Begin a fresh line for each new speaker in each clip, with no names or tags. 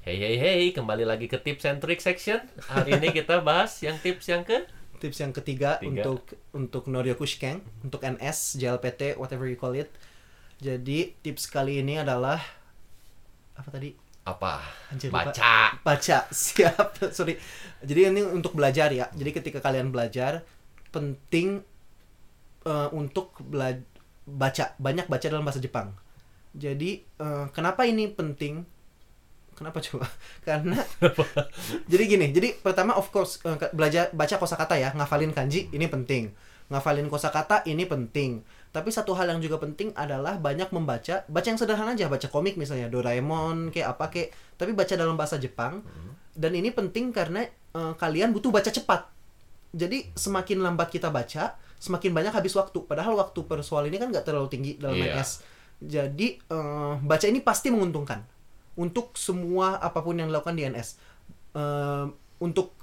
Hey hey hey, kembali lagi ke tips and trick section. Hari ini kita bahas yang tips yang ke
Tips yang ketiga
Tiga.
untuk untuk Noryoku Shikeng, untuk NS, JLPT, whatever you call it. Jadi tips kali ini adalah apa tadi?
apa?
Anjir, lupa.
Baca.
Baca. Siap. Sorry. Jadi ini untuk belajar ya. Jadi ketika kalian belajar penting eh, untuk bela- baca banyak baca dalam bahasa Jepang. Jadi eh, kenapa ini penting? Kenapa coba? Karena jadi gini, jadi pertama of course eh, belajar baca kosakata ya, ngafalin kanji ini penting. Ngafalin kosakata ini penting. Tapi satu hal yang juga penting adalah banyak membaca, baca yang sederhana aja, baca komik misalnya Doraemon kayak apa kayak, tapi baca dalam bahasa Jepang. Dan ini penting karena eh, kalian butuh baca cepat. Jadi semakin lambat kita baca, semakin banyak habis waktu. Padahal waktu per soal ini kan nggak terlalu tinggi dalam
Iya.
NS. Jadi eh, baca ini pasti menguntungkan untuk semua apa pun yang dilakukan di NS. Eh, untuk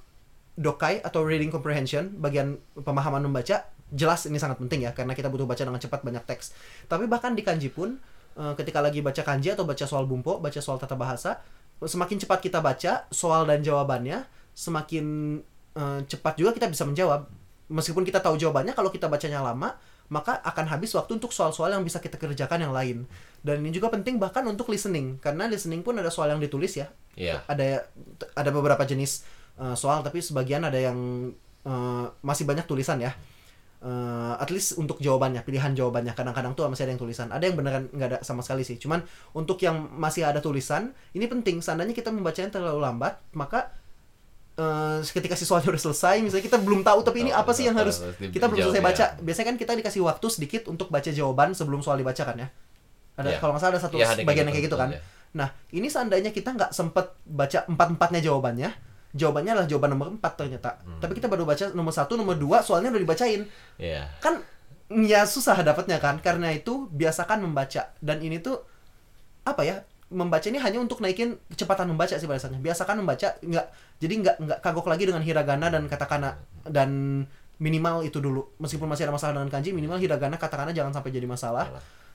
dokai atau reading comprehension, bagian pemahaman membaca, jelas ini sangat penting ya karena kita butuh baca dengan cepat banyak teks. Tapi bahkan di kanji pun eh, ketika lagi baca kanji atau baca soal bumpo, baca soal tata bahasa, semakin cepat kita baca soal dan jawabannya, semakin eh, cepat juga kita bisa menjawab. Meskipun kita tahu jawabannya, kalau kita bacanya lama, maka akan habis waktu untuk soal-soal yang bisa kita kerjakan yang lain. Dan ini juga penting bahkan untuk listening, karena listening pun ada soal yang ditulis ya.
Iya.
Ada ada beberapa jenis eh, soal, tapi sebagian ada yang eh, masih banyak tulisan ya. Eh, at least untuk jawabannya, pilihan jawabannya. Kadang-kadang tuh masih ada yang tulisan. Ada yang beneran nggak ada sama sekali sih. Cuman untuk yang masih ada tulisan, ini penting. Seandainya kita membacanya terlalu lambat, maka eh, ketika si soalnya udah selesai, misalnya kita belum tahu tapi ini
Tahu,
apa sih yang harus kita belum selesai baca.
ya.
Biasanya kan kita dikasih waktu sedikit untuk baca jawaban sebelum soal dibacakan ya. Ada
Iya.
kalau nggak salah ada satu
Iya, ada
bagian
gitu,
yang kayak gitu kan.
ya.
Nah, ini seandainya kita nggak sempet baca empat-empatnya jawabannya, jawabannya adalah jawaban nomor empat ternyata.
Hmm.
Tapi kita baru baca nomor satu, nomor dua, soalnya udah dibacain.
Iya.
Kan ya susah dapatnya kan. Karena itu biasakan membaca. Dan ini tuh apa ya? Membaca ini hanya untuk naikin kecepatan membaca sih pada dasarnya. Biasakan membaca nggak jadi nggak nggak kagok lagi dengan hiragana dan katakana dan minimal itu dulu. Meskipun masih ada masalah dengan kanji, minimal hiragana katakana jangan sampai jadi masalah.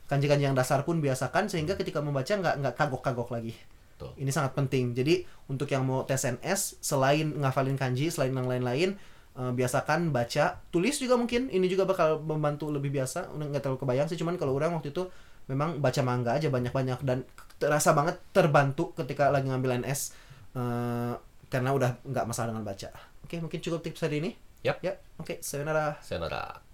Kanji-kanji yang dasar pun biasakan sehingga ketika membaca nggak nggak kagok-kagok lagi.
Betul.
Ini sangat penting. Jadi untuk yang mau tes NS selain ngafalin kanji, selain yang lain-lain eh, biasakan baca, tulis juga mungkin. Ini juga bakal membantu lebih biasa. Nggak terlalu kebayang sih. Cuman kalau orang waktu itu memang baca manga aja banyak-banyak dan terasa banget terbantu ketika lagi ngambil NS eh, karena udah nggak masalah dengan baca. Oke, mungkin cukup tips hari ini.
Yap.
Ya, oke, sayonara.
Sayonara.